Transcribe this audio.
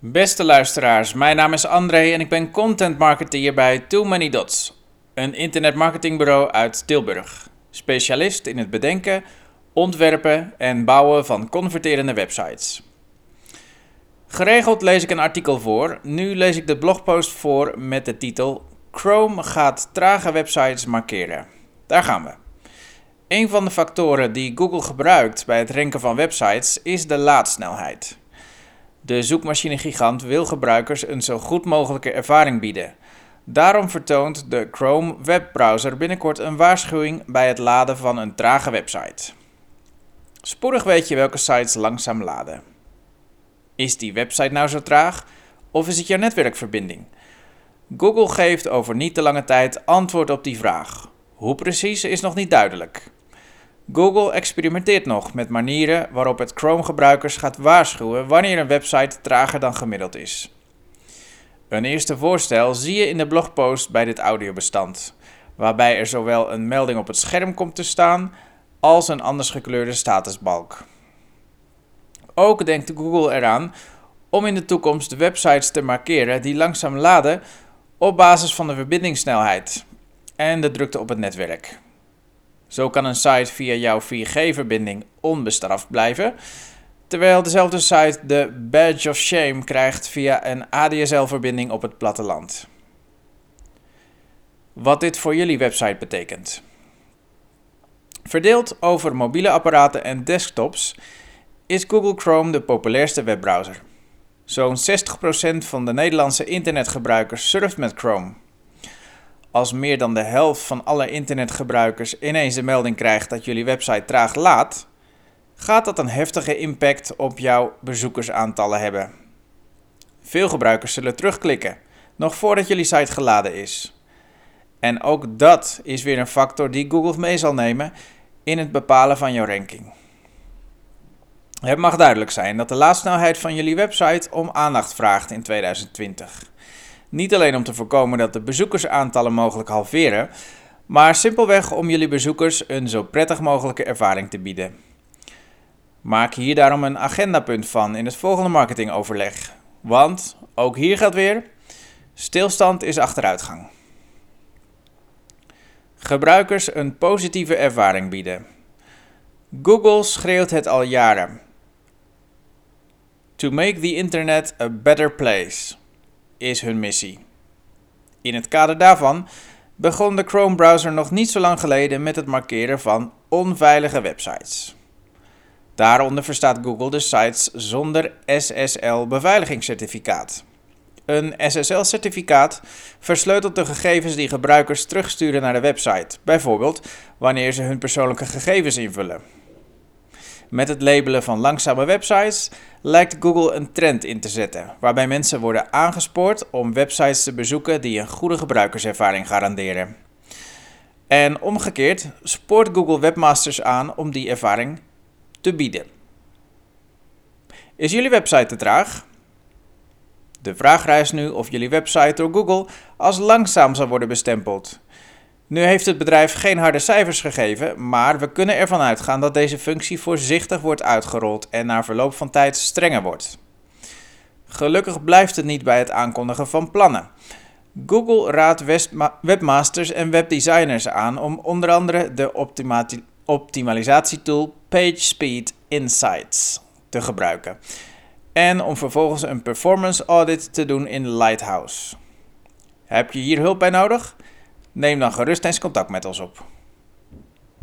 Beste luisteraars, mijn naam is André en ik ben content marketeer bij Too Many Dots, een internetmarketingbureau uit Tilburg. Specialist in het bedenken, ontwerpen en bouwen van converterende websites. Geregeld lees ik een artikel voor. Nu lees ik de blogpost voor met de titel Chrome gaat trage websites markeren. Daar gaan we. Een van de factoren die Google gebruikt bij het ranken van websites is de laadsnelheid. De zoekmachine-gigant wil gebruikers een zo goed mogelijke ervaring bieden. Daarom vertoont de Chrome webbrowser binnenkort een waarschuwing bij het laden van een trage website. Spoedig weet je welke sites langzaam laden. Is die website nou zo traag of is het jouw netwerkverbinding? Google geeft over niet te lange tijd antwoord op die vraag. Hoe precies is nog niet duidelijk. Google experimenteert nog met manieren waarop het Chrome-gebruikers gaat waarschuwen wanneer een website trager dan gemiddeld is. Een eerste voorstel zie je in de blogpost bij dit audiobestand, waarbij er zowel een melding op het scherm komt te staan als een anders gekleurde statusbalk. Ook denkt Google eraan om in de toekomst de websites te markeren die langzaam laden op basis van de verbindingssnelheid en de drukte op het netwerk. Zo kan een site via jouw 4G-verbinding onbestraft blijven, terwijl dezelfde site de badge of shame krijgt via een ADSL-verbinding op het platteland. Wat dit voor jullie website betekent. Verdeeld over mobiele apparaten en desktops is Google Chrome de populairste webbrowser. Zo'n 60% van de Nederlandse internetgebruikers surft met Chrome. Als meer dan de helft van alle internetgebruikers ineens de melding krijgt dat jullie website traag laat, gaat dat een heftige impact op jouw bezoekersaantallen hebben. Veel gebruikers zullen terugklikken, nog voordat jullie site geladen is. En ook dat is weer een factor die Google mee zal nemen in het bepalen van jouw ranking. Het mag duidelijk zijn dat de laadsnelheid van jullie website om aandacht vraagt in 2020. Niet alleen om te voorkomen dat de bezoekersaantallen mogelijk halveren, maar simpelweg om jullie bezoekers een zo prettig mogelijke ervaring te bieden. Maak hier daarom een agendapunt van in het volgende marketingoverleg. Want, ook hier gaat weer, stilstand is achteruitgang. Gebruikers een positieve ervaring bieden. Google schreeuwt het al jaren. To make the internet a better place is hun missie. In het kader daarvan begon de Chrome-browser nog niet zo lang geleden met het markeren van onveilige websites. Daaronder verstaat Google de sites zonder SSL-beveiligingscertificaat. Een SSL-certificaat versleutelt de gegevens die gebruikers terugsturen naar de website, bijvoorbeeld wanneer ze hun persoonlijke gegevens invullen. Met het labelen van langzame websites lijkt Google een trend in te zetten, waarbij mensen worden aangespoord om websites te bezoeken die een goede gebruikerservaring garanderen. En omgekeerd spoort Google webmasters aan om die ervaring te bieden. Is jullie website te traag? De vraag rijst nu of jullie website door Google als langzaam zal worden bestempeld. Nu heeft het bedrijf geen harde cijfers gegeven, maar we kunnen ervan uitgaan dat deze functie voorzichtig wordt uitgerold en na verloop van tijd strenger wordt. Gelukkig blijft het niet bij het aankondigen van plannen. Google raadt webmasters en webdesigners aan om onder andere de optimalisatietool PageSpeed Insights te gebruiken en om vervolgens een performance audit te doen in Lighthouse. Heb je hier hulp bij nodig? Neem dan gerust eens contact met ons op.